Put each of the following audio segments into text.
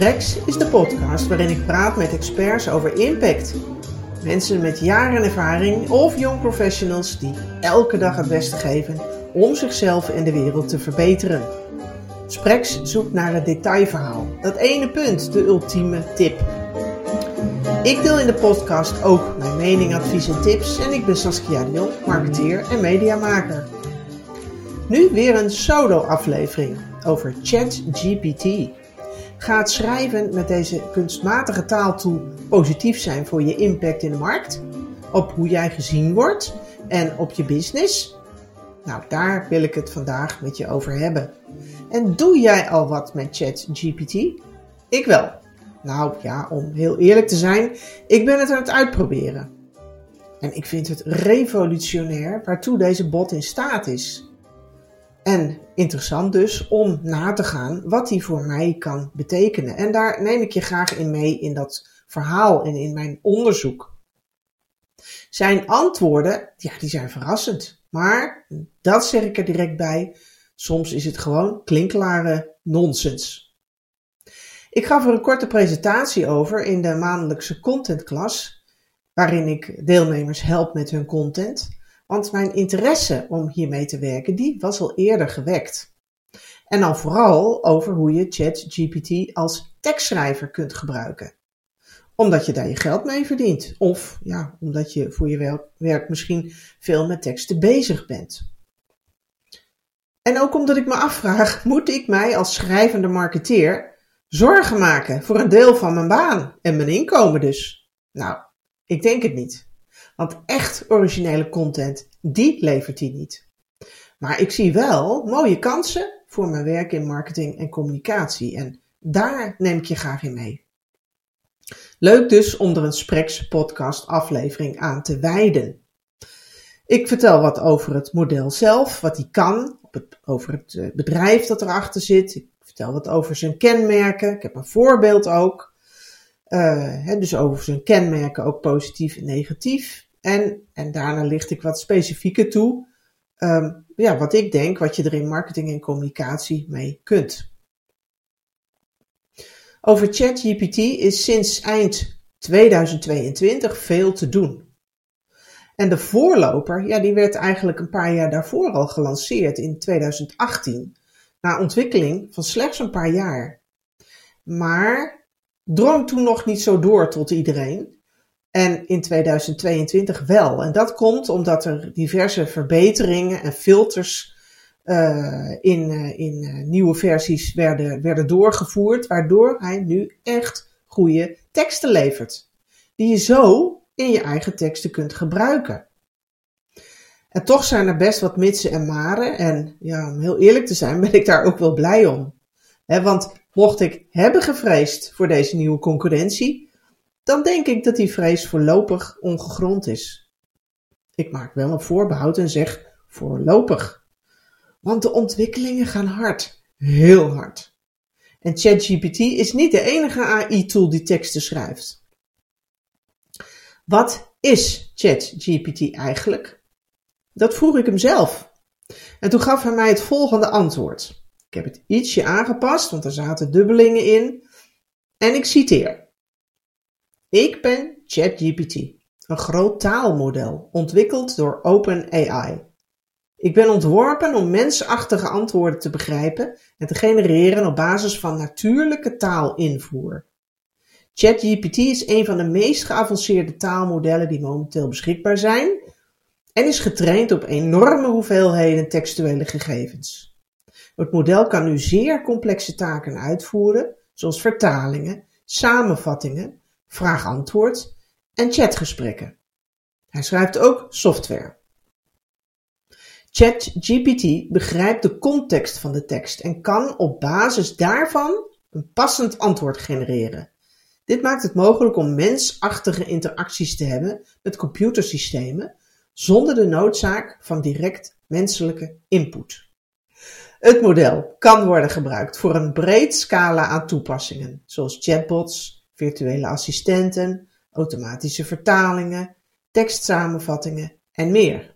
Sprex is de podcast waarin ik praat met experts over impact. Mensen met jaren ervaring of young professionals die elke dag het beste geven om zichzelf en de wereld te verbeteren. Sprex zoekt naar het detailverhaal, dat ene punt, de ultieme tip. Ik deel in de podcast ook mijn mening, advies en tips en ik ben Saskia de Jong, marketeer en mediamaker. Nu weer een solo-aflevering over ChatGPT. Gaat schrijven met deze kunstmatige taaltool positief zijn voor je impact in de markt? Op hoe jij gezien wordt en op je business? Nou, daar wil ik het vandaag met je over hebben. En doe jij al wat met ChatGPT? Ik wel. Nou ja, om heel eerlijk te zijn, ik ben het aan het uitproberen. En ik vind het revolutionair waartoe deze bot in staat is. En interessant dus om na te gaan wat die voor mij kan betekenen. En daar neem ik je graag in mee in dat verhaal en in mijn onderzoek. Zijn antwoorden, ja, die zijn verrassend. Maar, dat zeg ik er direct bij, soms is het gewoon klinklare nonsens. Ik gaf er een korte presentatie over in de maandelijkse contentklas, waarin ik deelnemers help met hun content. Want mijn interesse om hiermee te werken, die was al eerder gewekt. En dan vooral over hoe je ChatGPT als tekstschrijver kunt gebruiken. Omdat je daar je geld mee verdient. Of ja, omdat je voor je werk misschien veel met teksten bezig bent. En ook omdat ik me afvraag, moet ik mij als schrijvende marketeer zorgen maken voor een deel van mijn baan en mijn inkomen dus? Nou, ik denk het niet. Want echt originele content, die levert hij niet. Maar ik zie wel mooie kansen voor mijn werk in marketing en communicatie. En daar neem ik je graag in mee. Leuk dus om er een Spreks podcast aflevering aan te wijden. Ik vertel wat over het model zelf, wat hij kan, over het eh, bedrijf dat erachter zit. Ik vertel wat over zijn kenmerken. Ik heb een voorbeeld ook. Uh, dus over zijn kenmerken, ook positief en negatief. En, en daarna licht ik wat specifieker toe. Um, ja, wat ik denk, wat je er in marketing en communicatie mee kunt. Over ChatGPT is sinds eind 2022 veel te doen. En de voorloper, ja, die werd eigenlijk een paar jaar daarvoor al gelanceerd in 2018, na ontwikkeling van slechts een paar jaar. Maar drong toen nog niet zo door tot iedereen. En in 2022 wel. En dat komt omdat er diverse verbeteringen en filters uh, in, uh, in uh, nieuwe versies werden, werden doorgevoerd, waardoor hij nu echt goede teksten levert. Die je zo in je eigen teksten kunt gebruiken. En toch zijn er best wat mitsen en maren. En ja, om heel eerlijk te zijn, ben ik daar ook wel blij om. Want mocht ik hebben gevreesd voor deze nieuwe concurrentie, dan denk ik dat die vrees voorlopig ongegrond is. Ik maak wel een voorbehoud en zeg voorlopig. Want de ontwikkelingen gaan hard, heel hard. En ChatGPT is niet de enige AI-tool die teksten schrijft. Wat is ChatGPT eigenlijk? Dat vroeg ik hem zelf. En toen gaf hij mij het volgende antwoord. Ik heb het ietsje aangepast, want er zaten dubbelingen in. En ik citeer. Ik ben ChatGPT, een groot taalmodel ontwikkeld door OpenAI. Ik ben ontworpen om mensachtige antwoorden te begrijpen en te genereren op basis van natuurlijke taalinvoer. ChatGPT is een van de meest geavanceerde taalmodellen die momenteel beschikbaar zijn en is getraind op enorme hoeveelheden textuele gegevens. Het model kan nu zeer complexe taken uitvoeren, zoals vertalingen, samenvattingen vraag-antwoord en chatgesprekken. Hij schrijft ook software. ChatGPT begrijpt de context van de tekst en kan op basis daarvan een passend antwoord genereren. Dit maakt het mogelijk om mensachtige interacties te hebben met computersystemen zonder de noodzaak van direct menselijke input. Het model kan worden gebruikt voor een breed scala aan toepassingen, zoals chatbots, virtuele assistenten, automatische vertalingen, tekstsamenvattingen en meer.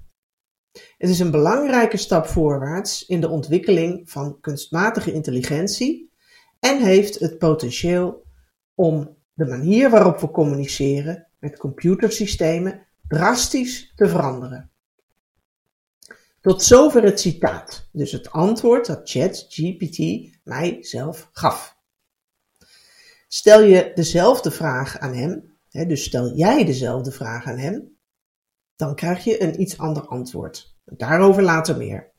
Het is een belangrijke stap voorwaarts in de ontwikkeling van kunstmatige intelligentie en heeft het potentieel om de manier waarop we communiceren met computersystemen drastisch te veranderen. Tot zover het citaat, dus het antwoord dat ChatGPT mij zelf gaf. Stel je dezelfde vraag aan hem, dus stel jij dezelfde vraag aan hem, dan krijg je een iets ander antwoord. Daarover later meer.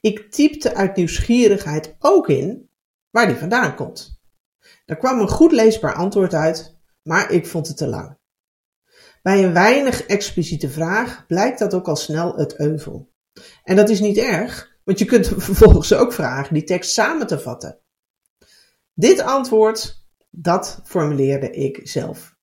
Ik typte uit nieuwsgierigheid ook in waar die vandaan komt. Er kwam een goed leesbaar antwoord uit, maar ik vond het te lang. Bij een weinig expliciete vraag blijkt dat ook al snel het euvel. En dat is niet erg, want je kunt vervolgens ook vragen die tekst samen te vatten. Dit antwoord, dat formuleerde ik zelf.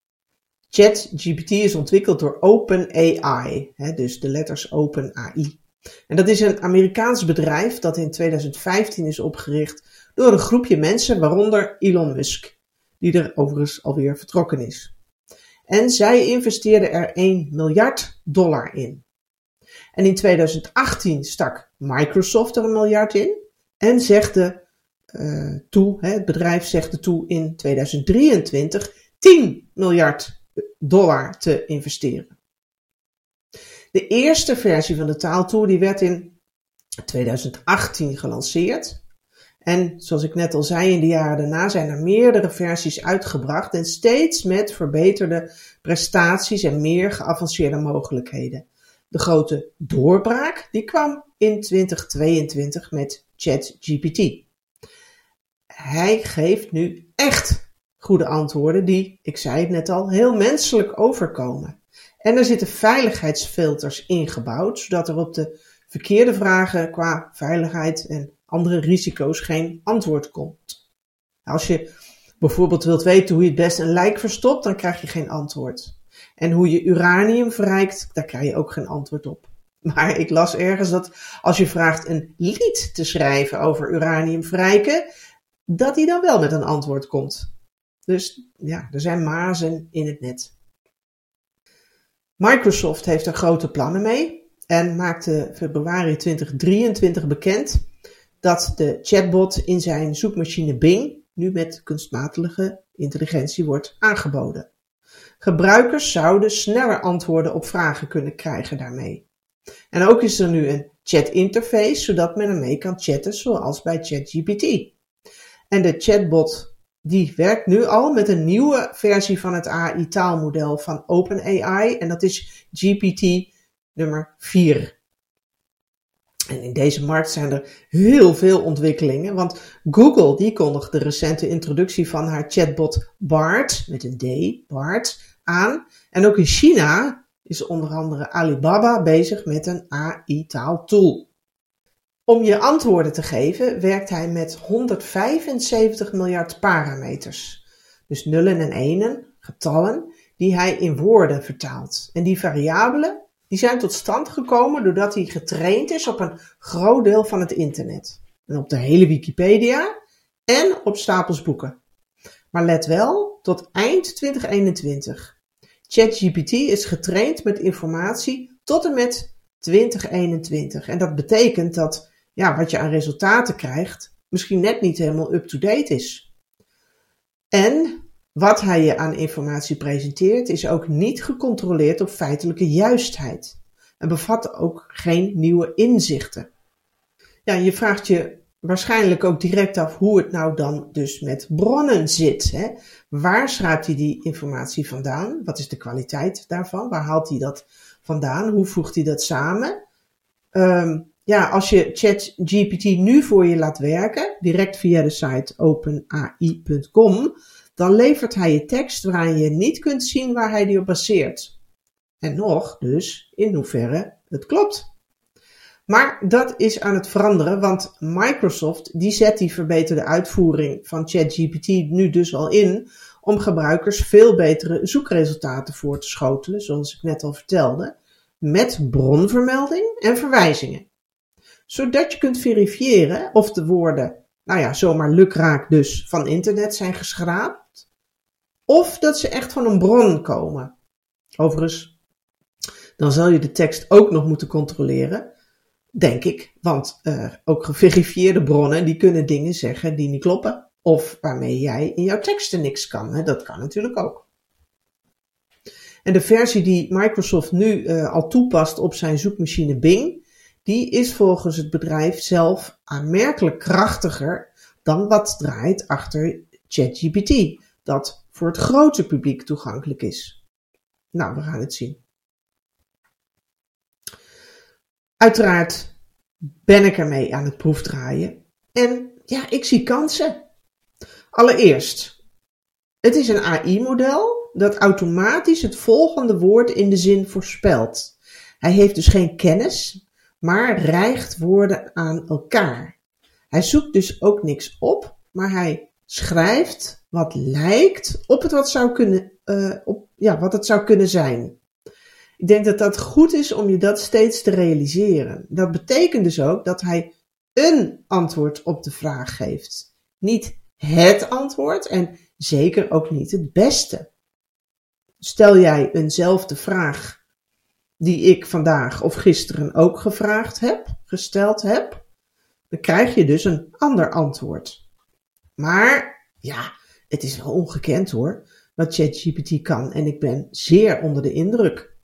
ChatGPT is ontwikkeld door OpenAI, dus de letters OpenAI. En dat is een Amerikaans bedrijf dat in 2015 is opgericht door een groepje mensen, waaronder Elon Musk, die er overigens alweer vertrokken is. En zij investeerden er 1 miljard dollar in. En in 2018 stak Microsoft er een miljard in en zegde uh, toe, hè, het bedrijf zegde toe in 2023 10 miljard dollar te investeren. De eerste versie van de taaltool die werd in 2018 gelanceerd. En zoals ik net al zei, in de jaren daarna zijn er meerdere versies uitgebracht en steeds met verbeterde prestaties en meer geavanceerde mogelijkheden. De grote doorbraak die kwam in 2022 met ChatGPT. Hij geeft nu echt goede antwoorden die, ik zei het net al, heel menselijk overkomen. En er zitten veiligheidsfilters ingebouwd, zodat er op de verkeerde vragen qua veiligheid en andere risico's geen antwoord komt. Als je bijvoorbeeld wilt weten hoe je het best een lijk verstopt, dan krijg je geen antwoord. En hoe je uranium verrijkt, daar krijg je ook geen antwoord op. Maar ik las ergens dat als je vraagt een lied te schrijven over uranium verrijken, dat hij dan wel met een antwoord komt. Dus ja, er zijn mazen in het net. Microsoft heeft er grote plannen mee en maakte februari 2023 bekend dat de chatbot in zijn zoekmachine Bing nu met kunstmatige intelligentie wordt aangeboden. Gebruikers zouden sneller antwoorden op vragen kunnen krijgen daarmee. En ook is er nu een chat-interface, zodat men ermee kan chatten, zoals bij ChatGPT. En de chatbot die werkt nu al met een nieuwe versie van het AI-taalmodel van OpenAI en dat is GPT nummer 4. En in deze markt zijn er heel veel ontwikkelingen, want Google die kondigde de recente introductie van haar chatbot Bart, met een D, Bart, aan. En ook in China is onder andere Alibaba bezig met een AI-taaltool. Om je antwoorden te geven werkt hij met 175 miljard parameters. Dus nullen en enen, getallen, die hij in woorden vertaalt. En die variabelen die zijn tot stand gekomen doordat hij getraind is op een groot deel van het internet. En op de hele Wikipedia en op stapels boeken. Maar let wel, tot eind 2021. ChatGPT is getraind met informatie tot en met 2021. En dat betekent dat ja, wat je aan resultaten krijgt, misschien net niet helemaal up-to-date is. En wat hij je aan informatie presenteert, is ook niet gecontroleerd op feitelijke juistheid en bevat ook geen nieuwe inzichten. Ja, je vraagt je waarschijnlijk ook direct af hoe het nou dan dus met bronnen zit. Hè? Waar schrijft hij die informatie vandaan? Wat is de kwaliteit daarvan? Waar haalt hij dat vandaan? Hoe voegt hij dat samen? Um, ja, als je ChatGPT nu voor je laat werken, direct via de site openai.com, dan levert hij je tekst waarin je niet kunt zien waar hij die op baseert. En nog dus in hoeverre het klopt. Maar dat is aan het veranderen, want Microsoft die zet die verbeterde uitvoering van ChatGPT nu dus al in om gebruikers veel betere zoekresultaten voor te schotelen, zoals ik net al vertelde, met bronvermelding en verwijzingen zodat je kunt verifiëren of de woorden, nou ja, zomaar lukraak dus van internet zijn geschraapt, of dat ze echt van een bron komen. Overigens, dan zal je de tekst ook nog moeten controleren, denk ik, want uh, ook geverifieerde bronnen die kunnen dingen zeggen die niet kloppen. Of waarmee jij in jouw teksten niks kan. Hè? Dat kan natuurlijk ook. En de versie die Microsoft nu uh, al toepast op zijn zoekmachine Bing, die is volgens het bedrijf zelf aanmerkelijk krachtiger dan wat draait achter ChatGPT, dat voor het grote publiek toegankelijk is. Nou, we gaan het zien. Uiteraard ben ik ermee aan het proefdraaien. En ja, ik zie kansen. Allereerst, het is een AI-model dat automatisch het volgende woord in de zin voorspelt. Hij heeft dus geen kennis, maar rijgt woorden aan elkaar. Hij zoekt dus ook niks op, maar hij schrijft wat lijkt op het wat zou kunnen, uh, op, ja, wat het zou kunnen zijn. Ik denk dat dat goed is om je dat steeds te realiseren. Dat betekent dus ook dat hij een antwoord op de vraag geeft. Niet het antwoord en zeker ook niet het beste. Stel jij eenzelfde vraag die ik vandaag of gisteren ook gevraagd heb, gesteld heb, dan krijg je dus een ander antwoord. Maar ja, het is wel ongekend hoor, wat ChatGPT kan en ik ben zeer onder de indruk.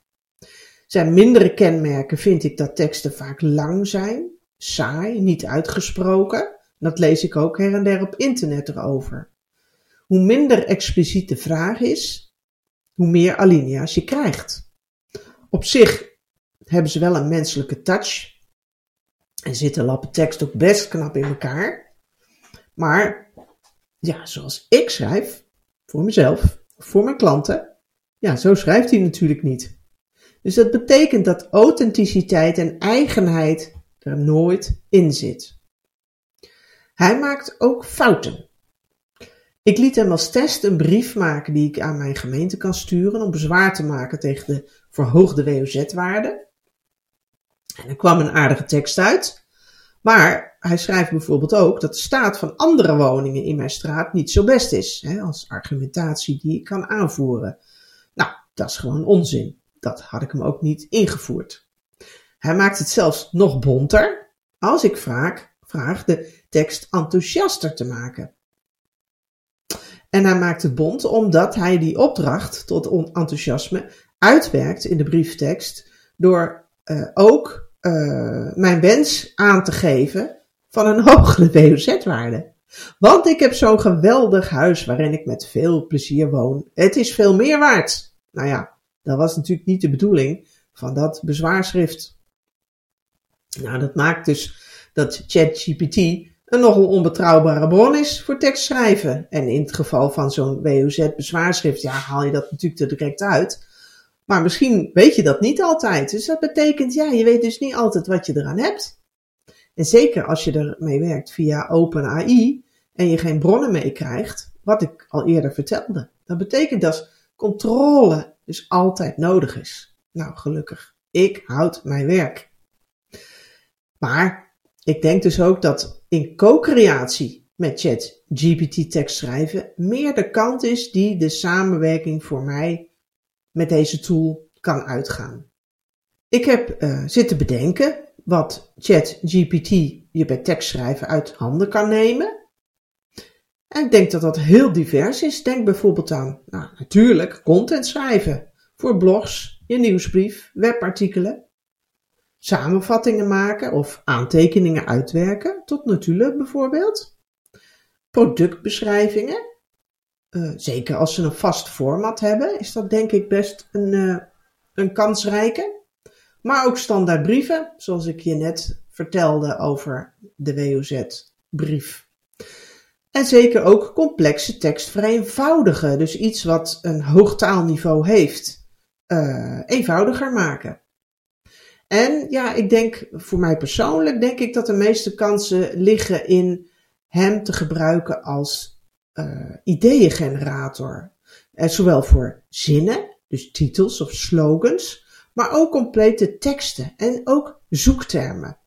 Zijn mindere kenmerken vind ik dat teksten vaak lang zijn, saai, niet uitgesproken. Dat lees ik ook her en der op internet erover. Hoe minder expliciet de vraag is, hoe meer alinea's je krijgt. Op zich hebben ze wel een menselijke touch en zitten lappen tekst ook best knap in elkaar. Maar ja, zoals ik schrijf, voor mezelf, voor mijn klanten, ja, zo schrijft hij natuurlijk niet. Dus dat betekent dat authenticiteit en eigenheid er nooit in zit. Hij maakt ook fouten. Ik liet hem als test een brief maken die ik aan mijn gemeente kan sturen om bezwaar te maken tegen de verhoogde WOZ-waarde. En er kwam een aardige tekst uit. Maar hij schrijft bijvoorbeeld ook dat de staat van andere woningen in mijn straat niet zo best is, hè, als argumentatie die ik kan aanvoeren. Nou, dat is gewoon onzin. Dat had ik hem ook niet ingevoerd. Hij maakt het zelfs nog bonter als ik vraag, vraag de tekst enthousiaster te maken. En hij maakt het bont omdat hij die opdracht tot enthousiasme uitwerkt in de brieftekst door uh, ook uh, mijn wens aan te geven van een hogere WOZ-waarde. Want ik heb zo'n geweldig huis waarin ik met veel plezier woon. Het is veel meer waard. Nou ja, dat was natuurlijk niet de bedoeling van dat bezwaarschrift. Nou, dat maakt dus dat ChatGPT een nogal onbetrouwbare bron is voor tekstschrijven. En in het geval van zo'n WOZ-bezwaarschrift, ja, haal je dat natuurlijk er direct uit. Maar misschien weet je dat niet altijd. Dus dat betekent, ja, je weet dus niet altijd wat je eraan hebt. En zeker als je ermee werkt via OpenAI en je geen bronnen meekrijgt, wat ik al eerder vertelde. Dat betekent dat controle dus altijd nodig is. Nou, gelukkig. Ik houd mijn werk. Maar ik denk dus ook dat in co-creatie met Chat GPT tekst schrijven meer de kant is die de samenwerking voor mij met deze tool kan uitgaan. Ik heb uh, zitten bedenken wat Chat GPT je bij tekstschrijven uit handen kan nemen. En ik denk dat dat heel divers is. Denk bijvoorbeeld aan, nou, natuurlijk, content schrijven. Voor blogs, je nieuwsbrief, webartikelen. Samenvattingen maken of aantekeningen uitwerken, tot natuurlijk bijvoorbeeld. Productbeschrijvingen. Uh, zeker als ze een vast format hebben, is dat denk ik best een, uh, een kansrijke. Maar ook standaardbrieven, zoals ik je net vertelde over de WOZ-brief. En zeker ook complexe tekst vereenvoudigen. Dus iets wat een hoog taalniveau heeft, uh, eenvoudiger maken. En ja, ik denk, voor mij persoonlijk, denk ik dat de meeste kansen liggen in hem te gebruiken als uh, ideeëngenerator. En zowel voor zinnen, dus titels of slogans, maar ook complete teksten en ook zoektermen.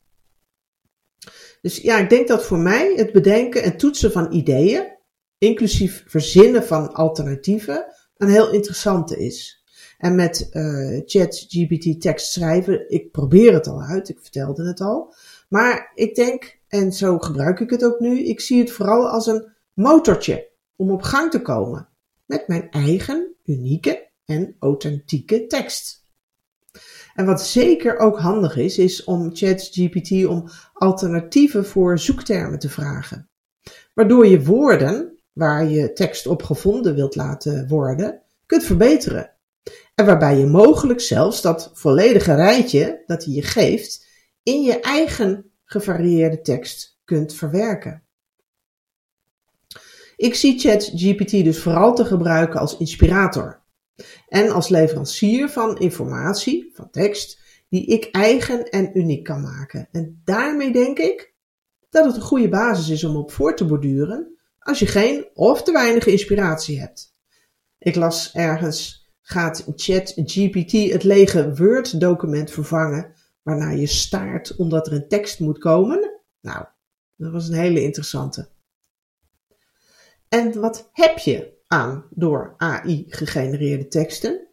Dus ja, ik denk dat voor mij het bedenken en toetsen van ideeën, inclusief verzinnen van alternatieven, een heel interessante is. En met uh, ChatGPT tekst schrijven, ik probeer het al uit, ik vertelde het al. Maar ik denk, en zo gebruik ik het ook nu, ik zie het vooral als een motortje om op gang te komen met mijn eigen unieke en authentieke tekst. En wat zeker ook handig is, is om ChatGPT om alternatieven voor zoektermen te vragen. Waardoor je woorden waar je tekst op gevonden wilt laten worden, kunt verbeteren. En waarbij je mogelijk zelfs dat volledige rijtje dat hij je geeft in je eigen gevarieerde tekst kunt verwerken. Ik zie ChatGPT dus vooral te gebruiken als inspirator en als leverancier van informatie, van tekst, die ik eigen en uniek kan maken. En daarmee denk ik dat het een goede basis is om op voor te borduren als je geen of te weinig inspiratie hebt. Ik las ergens, gaat ChatGPT het lege Word-document vervangen waarna je staart omdat er een tekst moet komen? Nou, dat was een hele interessante. En wat heb je aan door AI gegenereerde teksten?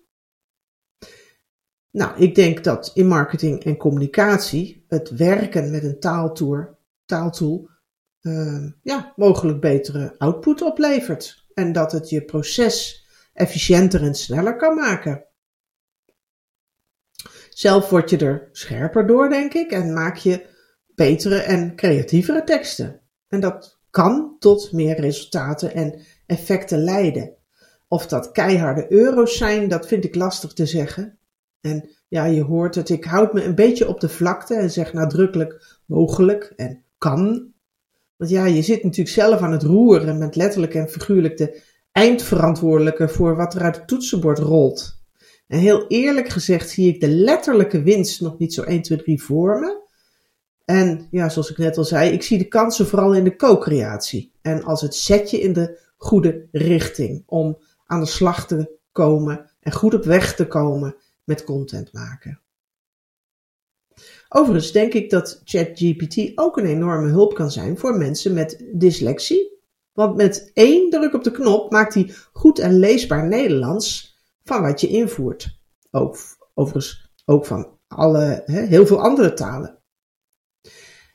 Nou, ik denk dat in marketing en communicatie het werken met een taaltool, taaltool uh, ja, mogelijk betere output oplevert. En dat het je proces efficiënter en sneller kan maken. Zelf word je er scherper door, denk ik, en maak je betere en creatievere teksten. En dat kan tot meer resultaten en effecten leiden. Of dat keiharde euro's zijn, dat vind ik lastig te zeggen. En ja, je hoort het, ik houd me een beetje op de vlakte en zeg nadrukkelijk mogelijk en kan. Want ja, je zit natuurlijk zelf aan het roeren en bent letterlijk en figuurlijk de eindverantwoordelijke voor wat er uit het toetsenbord rolt. En heel eerlijk gezegd zie ik de letterlijke winst nog niet zo 1, 2, 3 voor me. En ja, zoals ik net al zei, ik zie de kansen vooral in de co-creatie. En als het zetje in de goede richting om aan de slag te komen en goed op weg te komen met content maken. Overigens denk ik dat ChatGPT ook een enorme hulp kan zijn voor mensen met dyslexie. Want met één druk op de knop maakt hij goed en leesbaar Nederlands van wat je invoert. Overigens ook van alle, heel veel andere talen.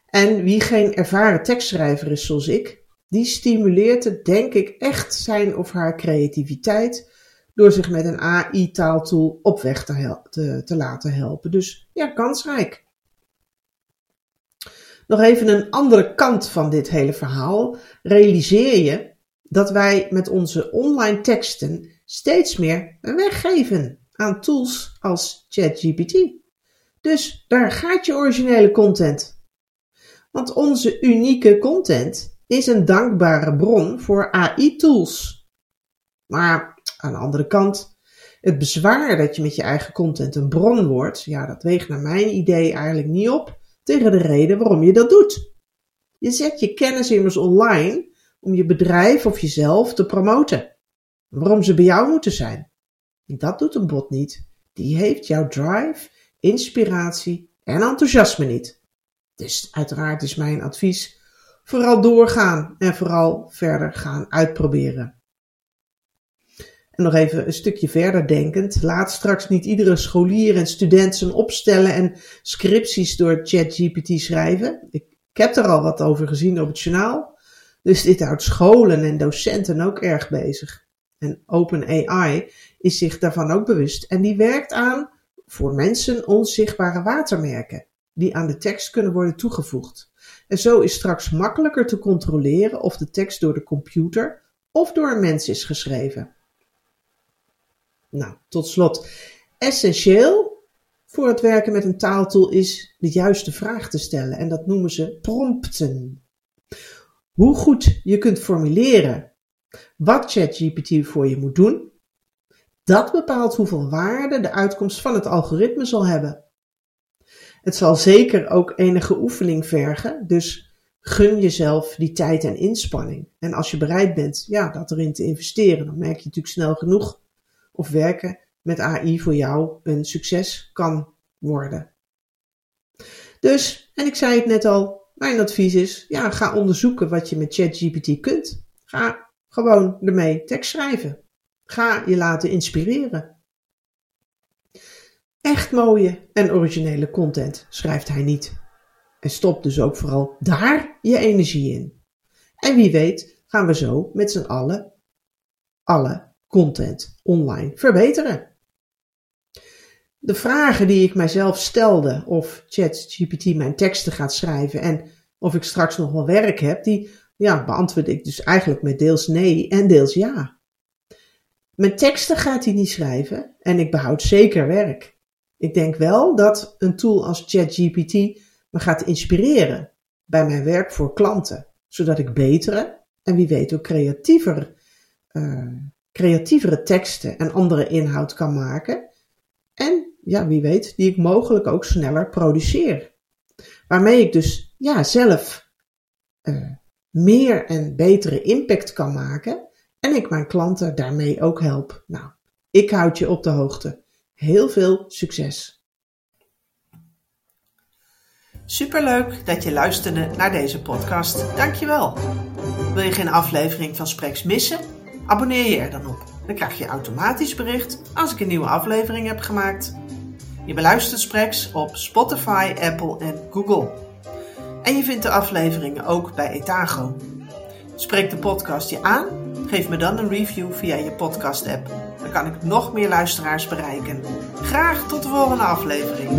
En wie geen ervaren tekstschrijver is zoals ik, die stimuleert het denk ik echt zijn of haar creativiteit door zich met een AI-taaltool op weg te, te, te laten helpen. Dus ja, kansrijk. Nog even een andere kant van dit hele verhaal. Realiseer je dat wij met onze online teksten steeds meer weggeven aan tools als ChatGPT. Dus daar gaat je originele content. Want onze unieke content is een dankbare bron voor AI-tools. Maar aan de andere kant, het bezwaar dat je met je eigen content een bron wordt, ja, dat weegt naar mijn idee eigenlijk niet op tegen de reden waarom je dat doet. Je zet je kennis immers online om je bedrijf of jezelf te promoten. Waarom ze bij jou moeten zijn. Dat doet een bot niet. Die heeft jouw drive, inspiratie en enthousiasme niet. Dus uiteraard is mijn advies vooral doorgaan en vooral verder gaan uitproberen. En nog even een stukje verder denkend. Laat straks niet iedere scholier en student zijn opstellen en scripties door ChatGPT schrijven. Ik, ik heb er al wat over gezien op het journaal. Dus dit houdt scholen en docenten ook erg bezig. En OpenAI is zich daarvan ook bewust. En die werkt aan voor mensen onzichtbare watermerken, die aan de tekst kunnen worden toegevoegd. En zo is straks makkelijker te controleren of de tekst door de computer of door een mens is geschreven. Nou, tot slot. Essentieel voor het werken met een taaltool is de juiste vraag te stellen. En dat noemen ze prompten. Hoe goed je kunt formuleren wat ChatGPT voor je moet doen, dat bepaalt hoeveel waarde de uitkomst van het algoritme zal hebben. Het zal zeker ook enige oefening vergen, dus gun jezelf die tijd en inspanning. En als je bereid bent ja, dat erin te investeren, dan merk je natuurlijk snel genoeg of werken met AI voor jou een succes kan worden. Dus, en ik zei het net al, mijn advies is, ja, ga onderzoeken wat je met ChatGPT kunt. Ga gewoon ermee tekst schrijven. Ga je laten inspireren. Echt mooie en originele content schrijft hij niet. En stop dus ook vooral daar je energie in. En wie weet gaan we zo met z'n allen alle content online verbeteren. De vragen die ik mijzelf stelde of ChatGPT mijn teksten gaat schrijven en of ik straks nog wel werk heb, die ja, beantwoord ik dus eigenlijk met deels nee en deels ja. Mijn teksten gaat hij niet schrijven en ik behoud zeker werk. Ik denk wel dat een tool als ChatGPT me gaat inspireren bij mijn werk voor klanten, zodat ik betere en wie weet ook creatiever, uh, creatievere teksten en andere inhoud kan maken. En ja, wie weet, die ik mogelijk ook sneller produceer. Waarmee ik dus ja, zelf uh, meer en betere impact kan maken en ik mijn klanten daarmee ook help. Nou, ik houd je op de hoogte. Heel veel succes! Superleuk dat je luisterde naar deze podcast. Dankjewel. Wil je geen aflevering van Spreks missen? Abonneer je er dan op. Dan krijg je automatisch bericht als ik een nieuwe aflevering heb gemaakt. Je beluistert Spreks op Spotify, Apple en Google. En je vindt de afleveringen ook bij Etago. Spreek de podcast je aan? Geef me dan een review via je podcast-app. Dan kan ik nog meer luisteraars bereiken. Graag tot de volgende aflevering.